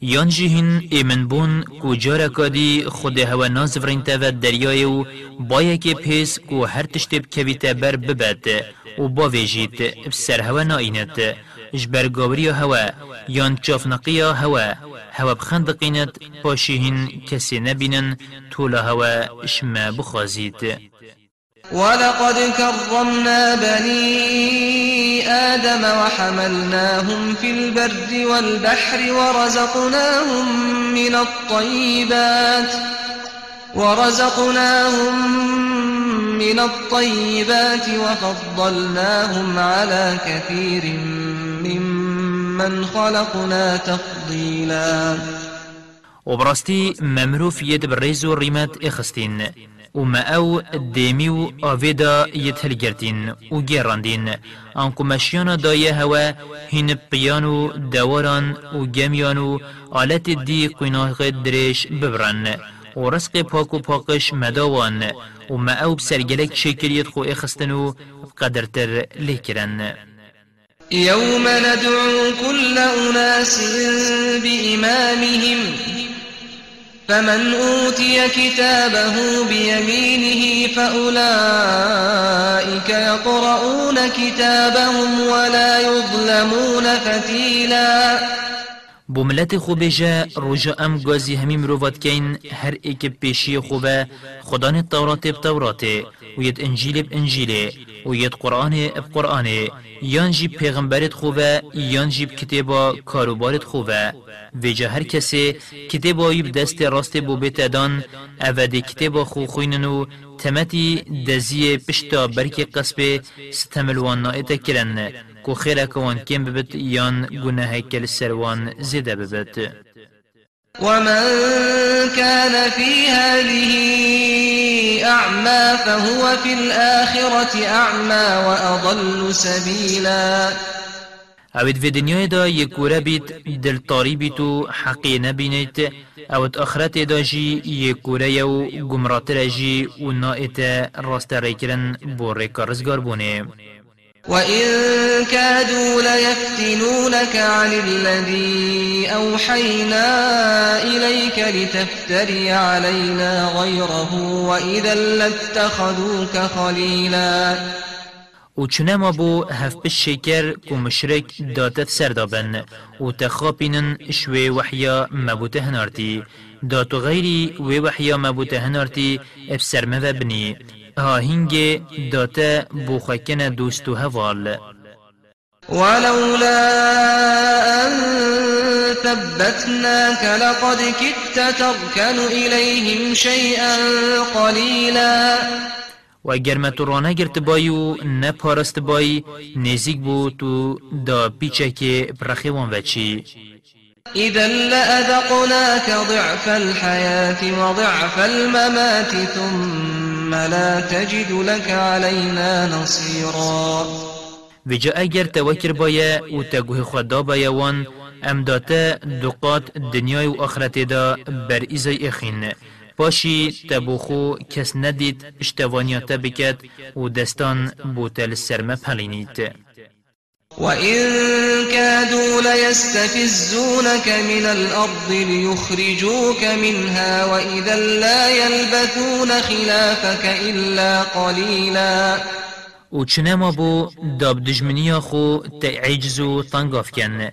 یانجی هین ایمن بون کو جارا کادی خود هوا ناز ورین و دریای او با یک پیس کو هر تشتب کویتا بر ببد او با ویجیت بسر هوا نایند جبرگاوری هوا یان چافنقی هوا هوا بخندقیند پاشی هین کسی نبینن طول هوا شما بخوازید ولقد كرمنا بني آدم وحملناهم في البر والبحر ورزقناهم من الطيبات ورزقناهم من الطيبات وفضلناهم على كثير ممن خلقنا تفضيلا. وبراستي ممروف يد بالريز والريمات إخستين. وما او ديميو آفيدا يتهل جرتين و گراندين انكو مشيانا دايه هوا هين بيانو دواران و جميانو آلت دي قناغ دريش ببرن و رزق پاک و پاکش مداوان. و ما او بسرگلک شکریت خو اخستنو قدرتر لیکرن يوم ندعو كل أناس بإمامهم فمن أوتي كتابه بيمينه فأولئك يقرؤون كتابهم ولا يظلمون فتيلاً. بو ملت خو بجا روژا ام گازی همی مروفات کین هر ایک پیشی خوبه. خدان التورات بتورات و ید انجیل بانجیل و ید قرآن بقرآن یان جیب پیغمبرت خوبه یان جیب کتابا کاروبارت خوبه. ویجا هر کسی کتابایی دست راست بو بیت دان او دی کتابا خو خویننو تمتی دزی پشتا برکی قصب ستملوان نائتا کرن. کو خیرک وان کم ببت یان گناه کل سروان زیده ببت. ومن كان في هذه أعمى فهو في الآخرة أعمى وأضل سبيلا. اوید في دنیای دا یکوره بید دل طاری بید و حقی نبینید اوید آخرت دا جی یکوره یو گمراتر جی و نائت راست ریکرن بو ریکارزگار بونه وإن كادوا ليفتنونك عن الذي أوحينا إليك لتفتري علينا غيره وإذا لاتخذوك خليلا. و چنما بو هف شکر کو مشرک داتت سردابن و تخابینن شوی وحیا مبوته هنارتی داتو غیری وی وحیا مبوته هنارتی افسرمه و بنی هاهنگ داتا بوخکن دوستو هوال. ولولا أن ثبتناك لقد كدت تركن إليهم شيئا قليلا. و اگر ما تو رانه گرت بایی و نه پارست بایی نزیک بو تو دا پیچه که برخیوان وچی. إذا لأذقناك ضعف الحياة وضعف الممات ثم لا تجد لك علينا نصيرا. وجا اگر توکر بایا و تگوه خدا بایوان ام داته دقات دنیای و آخرت دا بر ایزای اخین. پاشی تبوخو کس ندید اشتوانیات بکد و دستان بوتل سرمه پلینید. وإن كادوا ليستفزونك من الأرض ليخرجوك منها وإذا لا يلبثون خلافك إلا قليلا. و چنما بو داب دجمنیا خو تعجز و تنگاف کن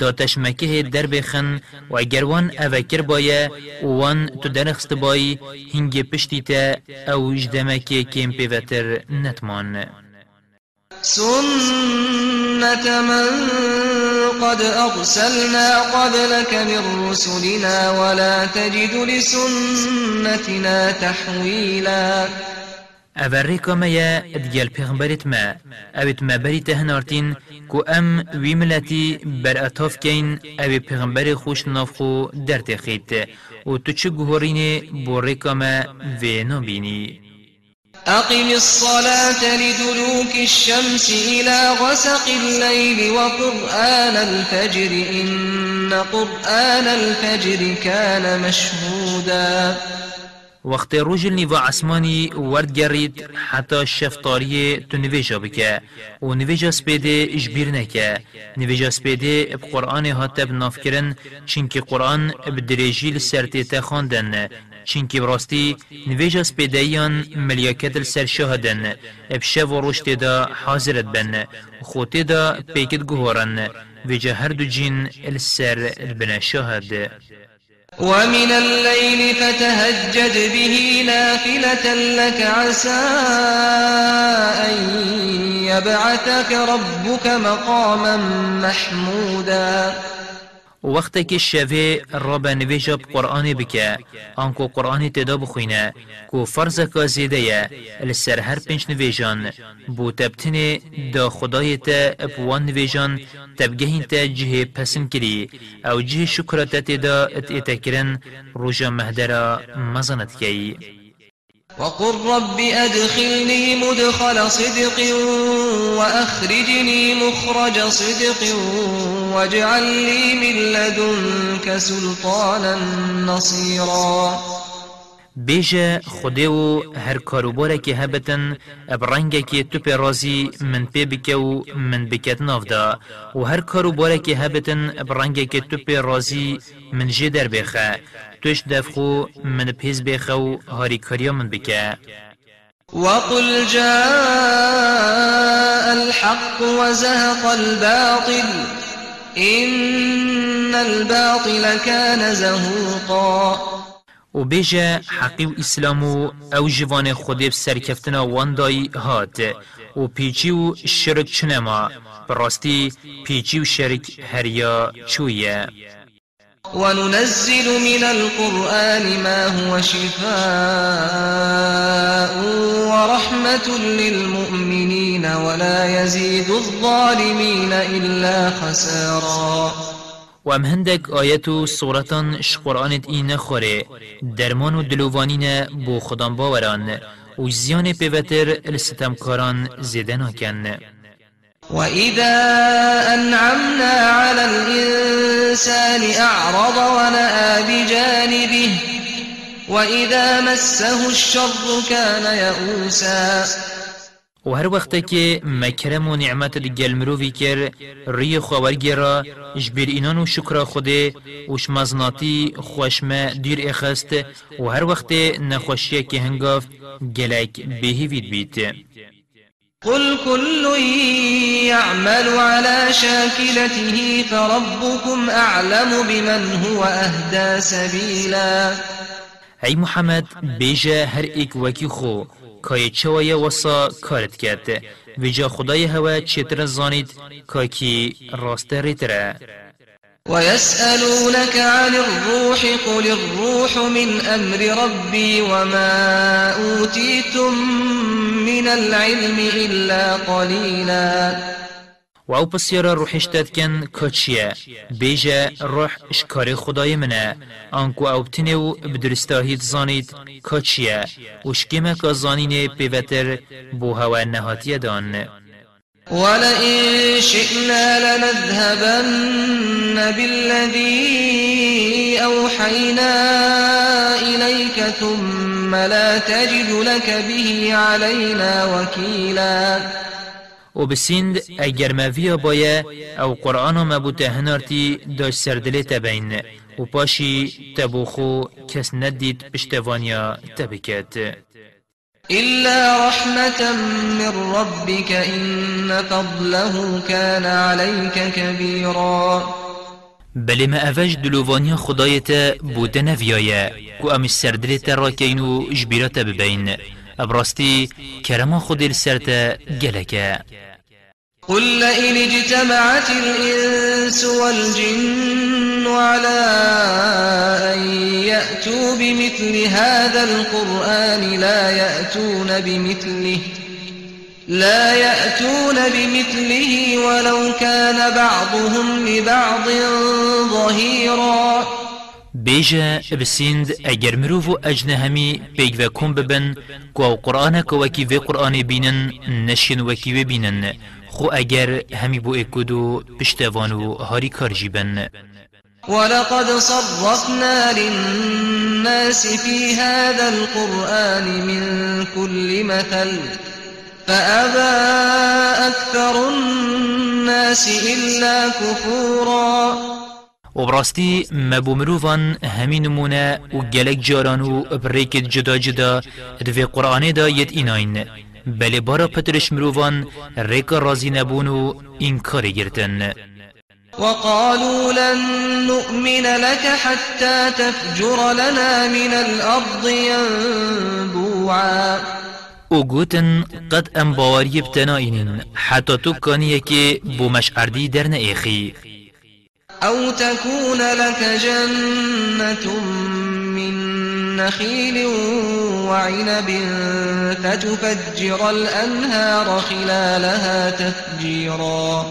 دا تشمکه در بخن و اگر وان اوکر بایه وان تو درخست بایی هنگ پشتی تا أو جدمکه کم پیوتر نتمان سنة من قد أرسلنا قبلك من رسلنا ولا تجد لسنتنا تحويلا. یا ادگل پیغمبرت ما اوید ما بری تهنارتین کو أم وی ملتی بر اتاف کین اوی پیغمبر خوش نافخو در تخید و تو چه گوهرین بوری کامه وی نبینی أقم الصلاة لدلوك الشمس إلى غسق الليل وقرآن الفجر إن قرآن الفجر كان مشهودا. وقت روج النوا عسماني ورد جريد حتى شفتاري تو نویجا بکه. و نویجا سپیده اجبیر نکه. نویجا سپیده بقرآن هاتب نافکرن چنك قرآن بدريجي لسرتي تخاندن چنکی براستی نویجا سپیدهیان ملیاکت السر شهدن ابشه و رشت دا حاضرت بن. خوتی دا پیکت گوهرن. ویجا هر دو جین السر البنا شهد ومن الليل فتهجد به نافلة لك عسى أن يبعثك ربك مقاما محمودا. وقتی که شوه را به نویجا قرآن بکه آنکو قرآن تدا بخوینه کو فرض که زیده یه لسر هر پنج نویجان بو تبتن دا خدای تا اپوان نویجان تبگهین تا جه پسن کری او جه شکرات تدا ات اتکرن روژا مهدرا مزنت کی وقل رب أدخلني مدخل صدق وأخرجني مخرج صدق واجعل لي من لدنك سلطانا نصيرا. بیجه خوده و هر کاروباره که هبتن ابرنگه که تو پی رازی من و من بکت نافدا. و هر کاروباره که هبتن ابرنگه که تو پی رازی من جه در بخه. توش دفخو من پیز بخه و هاری کاریا من بکه. وقل جاء الحق وزهق الباطل إن الباطل كان زهوقا. و بیجه حقی و اسلامو أو جوان خودی سرکفتنا واندای هات. و پیچی و شرک چنما براستی پیچی و شرک هریا چویه؟ وننزل من القرآن ما هو شفاء ورحمة للمؤمنين ولا يزيد الظالمين إلا خسارا. و ام هندک آیت و صورتان شقرآنت این نخوره. درمان و دلوانین بو خدام باوران. و زیان پیوتر الستمکاران زیده ناکن وإذا أنعمنا على الإنسان أعرض ونأى بجانبه وإذا مسه الشر كان يئوسا و هر وقت که مکرم و نعمت گل مروی کر ری خوارگی را جبیر اینان و شکر خوده و شمزناتی خوشم دیر اخست. و هر وقت نخوشیه که هنگاف گلک بهیوید بیت. قل كل يعمل على شاكلته فربكم أعلم بمن هو أهدى سبيلا. ای محمد بیجه هر ایک وکی خو کای چوای وسا کارت کرد ویجا خدای هوا چتر زانید کاکی راست ریتره ويسألونك عن الروح قل الروح من أمر ربي وما أوتيتم من العلم إلا قليلا. و أو پسیارا روحش داد کن کچیه بیجه روح اشکار خدای منه. آنکو أو بتنه و بدرستاهید زانید کچیه و شکیمه که زانین پیوتر بو هوا نهاتیه دان. ولئن شئنا لنذهبن بالذي أوحينا إليك ثم لا تجد لك به علينا وكيلا. و بسیند اگر مویا بایه أو قرآن مبوته هنارتی داش سردلی تبین و پاشی تبوخو کس ندید پشتوانیا تبکت إلا رحمة من ربك إن فضله كان عليك كبيرا. بلی ما اوش دلووانی خدایت بوده نویایه کو امی سردلیت را کینو جبیرات ببین ابراستی کرما خود السرت گلکه قل لئن اجتمعت الإنس والجن على أن يأتوا بمثل هذا القرآن لا يأتون بمثله لا يأتون بمثله ولو كان بعضهم لبعض ظهيرا. بیجه بسیند اگر مروف و اجنه همی پیگ و کن ببن أو قرآن که وکی و قرآن بینن نشین وکی و بینن. خو اگر همی بو اکدو پشتوان و هاری کار جیبن. ولقد صرفنا للناس في هذا القرآن من كل مثل فأبى أكثر الناس إلا كفورا. و براستی مبو مروفان همین نمونه و گلک جاران و بریکت جدا جدا دوی قرآن دا ید ایناین. بله بارا پترش مروفان ریک رازی نبون و انکار گرتن. وقالوا لن نؤمن لك حتى تفجر لنا من الأرض ينبوعا. أو گوتن قد ام باوری بتناینن حتی تو کانیه که بو مشعردی در نه ایخی أو تكون لك جنة من نخيل وعنب فتفجر الأنهار خلالها تفجيرا.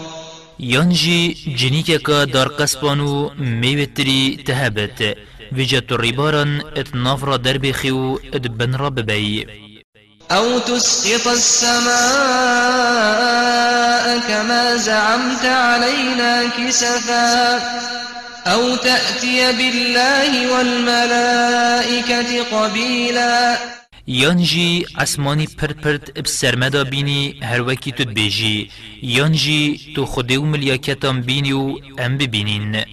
يانجي جنيكا دار قسبانو ميوتري تهبت. وجت الربارا اتنافر دربي خيو ادبن رب بي أو تسقط السماء كما زعمت علينا كسفا. أو تأتي بالله والملائكة قبيلا. يانجي اسماني پرد پرد بسرمدا بيني هر وكي تد بيجي يانجي تو خديو ملياكتان بينيو ام ببينين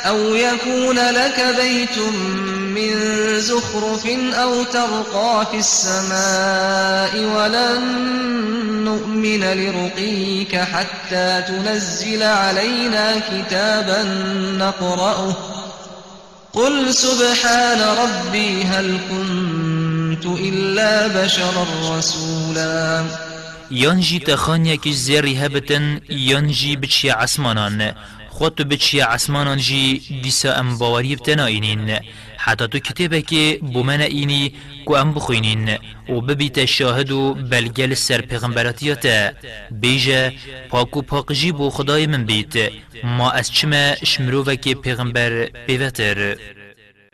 أو يكون لك بيت من زخرف أو ترقى في السماء ولن نؤمن لرقيك حتى تنزل علينا كتابا نقرأه قل سبحان ربي هل كنت إلا بشرا رسولا ينجي تخانيك الزير هبتن ينجي بتشي عسمانان خود تو بچی عسمانان جی دیسا ام باوری بتنا اینین حتی تو کتابه که بومن اینی کو ام بخوینین و ببیت شاهد و بلگل سر پیغمبراتیات بیجه پاکو پاکجی بو خدای من بیت ما از چمه شمروه که پیغمبر بیوتر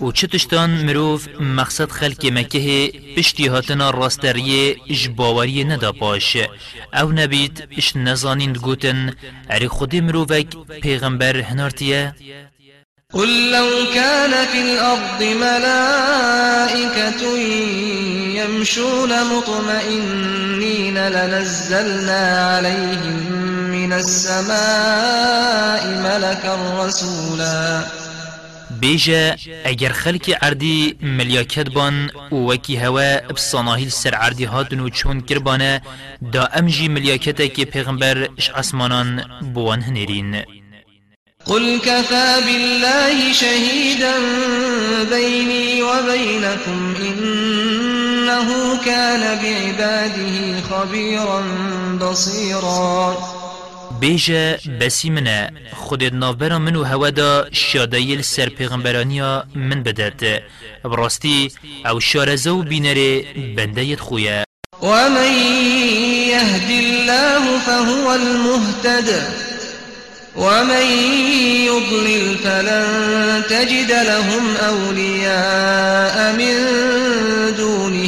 و چتشتان مروف مقصد خلق مکه پشتی هاتنا راستریه اش باوری ندا باش. أو نبید اش نزانین گوتن. اری خود مروفک پیغمبر هنارتیه قل لو كان في الأرض ملائكة يمشون مطمئنين لنزلنا عليهم من السماء ملكا رسولا. بیجا اگر خلق عردی ملیاکت بان و وکی هوا بصناهیل سر عردی هاتن و چون کربانه دا امجی ملیاکت که پیغمبر اش آسمانان بوان هنرین. قل كفى بالله شهيدا بيني وبينكم إنه كان بعباده خبيرا بصيرا بیجه بسی منه خودت نافبرا منو هوا دا شادایل سر پیغمبرانیا من بدد براستی أو شارزو بینره بنده خویه. ومن يهد الله فهو المهتد. ومن يضلل فلن تجد لهم أولياء من دونه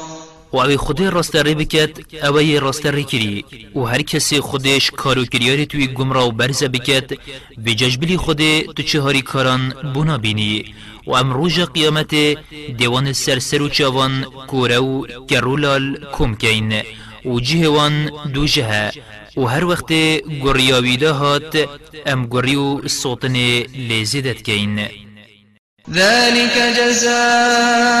و اوی خودی راستری بکد اوی راستری کری. و هر کسی خودش کارو کریاری توی گمرا و برزه بکد به ججبلی خودی تو چه هاری کاران بونا بینی. و ام روژ قیامت دیوان سرسر و چاوان کوره و کرولال کم کین و جهوان دو جهه. و هر وقت گریاویده هات ام گریو صوتن لیزیدت کین. ذلك جزاؤهم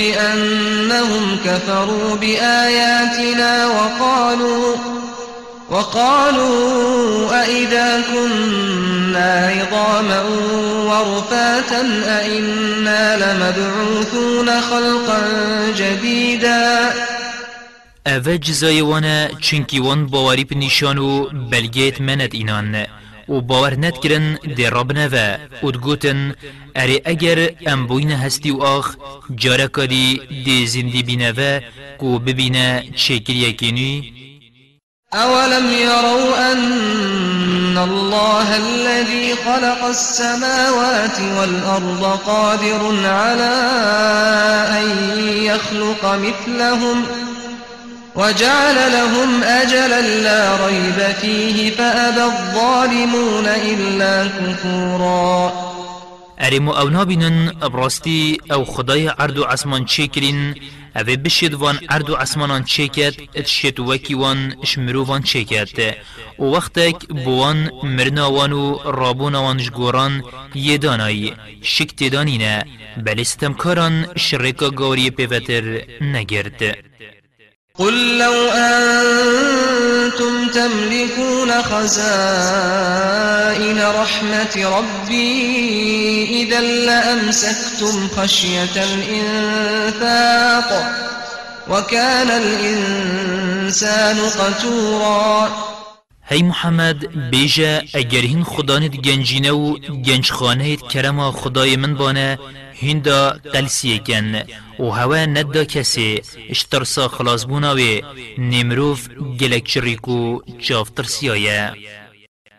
بأنهم كفروا بآياتنا وقالوا وقالوا أئذا كنا عظاما ورفاتا أئنا لمبعوثون خلقا جديدا. اوه جزای وأنا چنکی وان باوری پنیشان و بلگیت مند اینان و باور ند کرن دی رب نوه. و دگوتن اره اگر ام بوین هستی و آخ جارکا دی دی زندی بینوه کو ببینه چکر یکینوی أولم يروا أن الله الذي خلق السماوات والأرض قادر على أن يخلق مثلهم وجعل لهم أجلا لا ريب فيه فأبى الظالمون إلا كفورا. ارمو أو نابینن ابراستی أو خدای عرض و عصمان چه کرین بشید وان عرض و عصمانان چه اتشت وکی وان اشمرو وان چه وقتک بوان مرنا وان و رابون وانش گوران یه دانایی شک تدانینه بل استمکاران شرکا گوری پیوتر نگرد. قل لو أنتم تملكون خزائن رحمة ربي إذا لأمسكتم خشية الإنفاق وكان الإنسان قتورا. هی محمد بیجا اگر هین خدانت گنجینه و گنج خانه کرما خدای من بانه هندا قلسیه کن و هوا ندا کسی. اشترسا خلاص بوناوی. نمروف گلک چریکو چافتر سیایه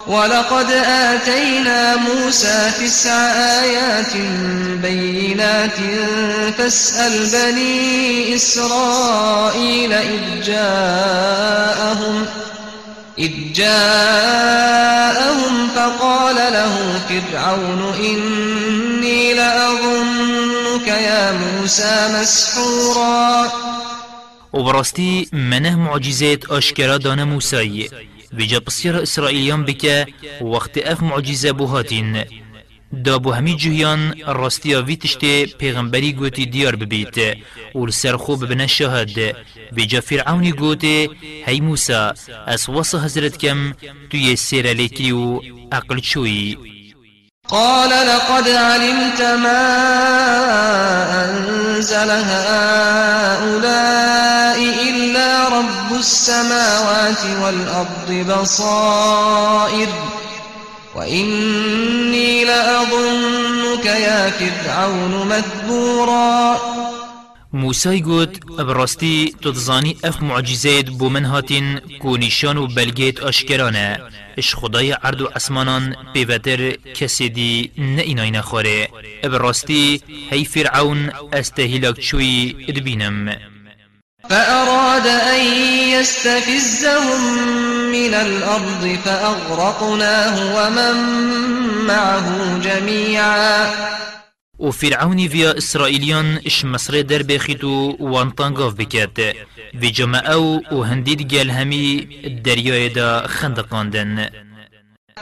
ولقد آتينا موسى تسع آيات بينات فاسأل بني إسرائيل إذ جاءهم إذ جاءهم فقال له فرعون إني لأظنك يا موسى مسحورا. وبراستی منه معجزات آشکرا دانه موسایی بجا بسیار اسرائیلیان بکه وقت أف معجزة بوهاتین دا بو همی جهیان راستیا وی تشتی پیغمبری گوتی دیار ببیت. و لسر خوب بنا شاهد بجا فرعونی گوتی هی موسا از وصا حضرت کم توی سیر لیکی و عقل قال لقد علمت ما أنزل هؤلاء إلا رب السماوات والأرض بصائر. وإني لأظنك يا فرعون مذبورا موسى گوت براستی تدزانی اف معجزات بو من هاتین کو اش خدای عرض و اسمانان پیوتر کسی دی نه اینای نخوره. براستی هی فرعون استهلاک چوی ادبینم. فأراد أن يستفزهم من الأرض فأغرقناه ومن معه جميعا. و فرعونی ویا اسرائیلیان إش مصر در بخیتو وانتانگاف بکرد و جمعه و هندید گل همی دریای دا خندقاندن.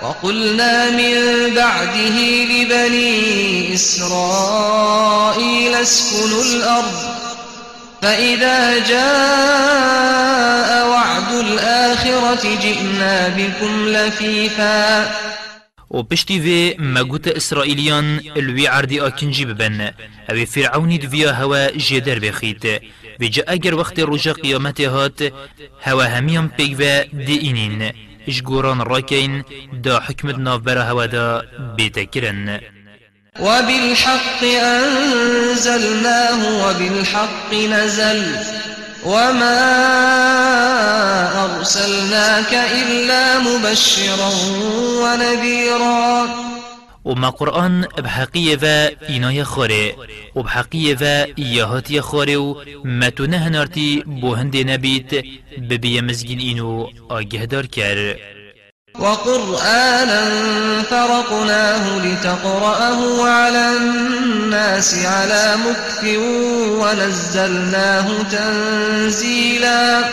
وقلنا من بعده لبني إسرائيل اسكنوا الأرض فإذا جاء وعد الآخرة جئنا بكم لفيفا. و پشتی وی مگوت اسرائیلیان الوی عردی آکنجی ببن. أو فرعونی دویا هوا جدر بخید و جا اگر وقت رجا قیامت هات هوا همیم پیگوه دی اینین اش گوران راکین دا حکمت نافبرا هوا دا بیتکرن. وبالحق أنزلناه وبالحق نزل. وما أرسلناك إلا مبشرا ونذيرا. وما قرآن بحقية ذا إنايا خوري وبحقية ذا إياهاتي خوري وما تنهنارتي بوهند نبيت ببيا مزجين إنو آجهدار كار وقرآنا فرقناه لتقرأه على الناس على مكث ونزلناه تنزيلا.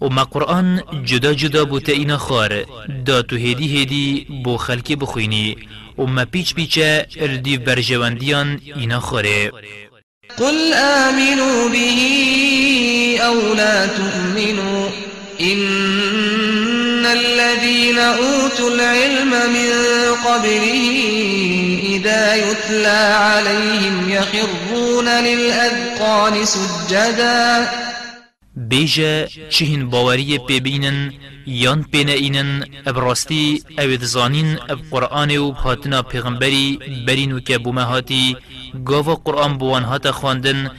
وما قرآن جدا جدا بوتا اینا خار دا تو هدی هدی بو خلکی بخوینی وما پیچ پیچه اردی برجواندیان اینا خاره. قل آمنوا به أو لا تؤمنوا إن الذين أوتوا العلم من قبله إذا يتلى عليهم يخرون للأذقان سجدا. بیجا چهین باوری پیبینن یان پینا اینن ابراستی أو دزانین اب قرآن و بهاتنا پیغمبری برین و که بومهاتی گاوا قرآن بوان هاتا خواندن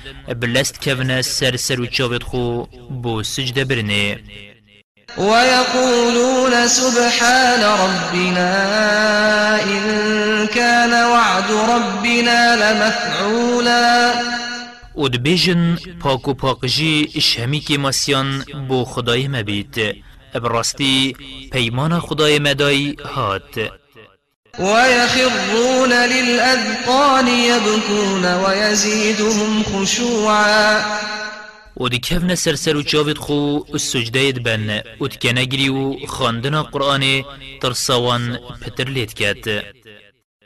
بلست کونه سر سر و خو بو سجده برنه. ويقولون سبحان ربنا إن كان وعد ربنا لمفعولا. و دبیجن پاک و پاکجی شهمی که مسیان بو خدای مبید براستی پیمان خدای مدای هات ويخرون للأذقان يبكون ويزيدهم خشوعا. و دی کفن سرسر و چاوید خو سجده بن. و تکنگری و خاندنا قرآن ترساوان پتر لید کد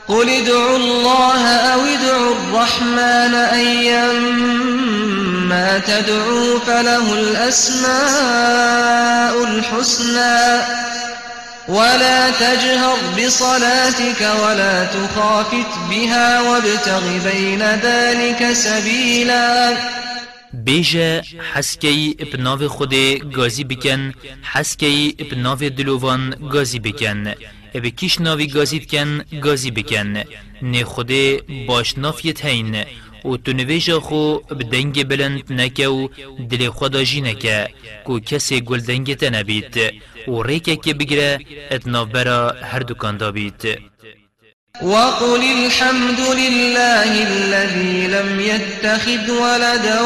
قل ادعوا الله أو ادعوا الرحمن أيما تدعوا فله الأسماء الحسنى ولا تجهر بصلاتك ولا تخافت بها وابتغ بين ذلك سبيلا. بیجه حسکی ابناو خود گازی بکن حسکی ابناو دلوان گازی بکن. اب کیش ناوی گازید کن گازی بکن. نه خود باش نافیت هین و تو نویجا خو بدنگ بلند نکه دل خدا جی نکه. کو کسی گل دنگ تنبید و ریکه که بگره اتناف برا هر دکان دابید وقل الحمد لله الذي لم يتخذ ولدا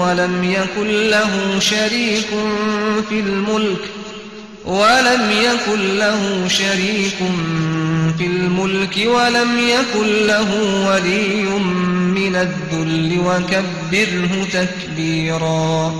ولم يكن له شريك في الملك ولم يكن له شريك في الملك ولم يكن له ولي من الذل وكبره تكبيرا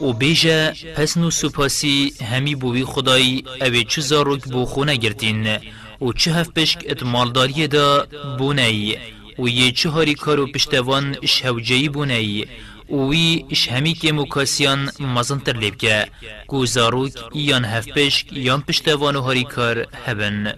و بیجه پس نو سپاسی همی بوی خدای اوی چه زاروک بو خونه گرتین. و چه هف پشک ات مالداری دا بونایی و یه چه هاری کارو پشتوان شهوجهی بونایی وی اش همی که مکاسیان مزن تر لیب که کو زاروک یان هف پشک یان پشتوان و هاری کار هبن.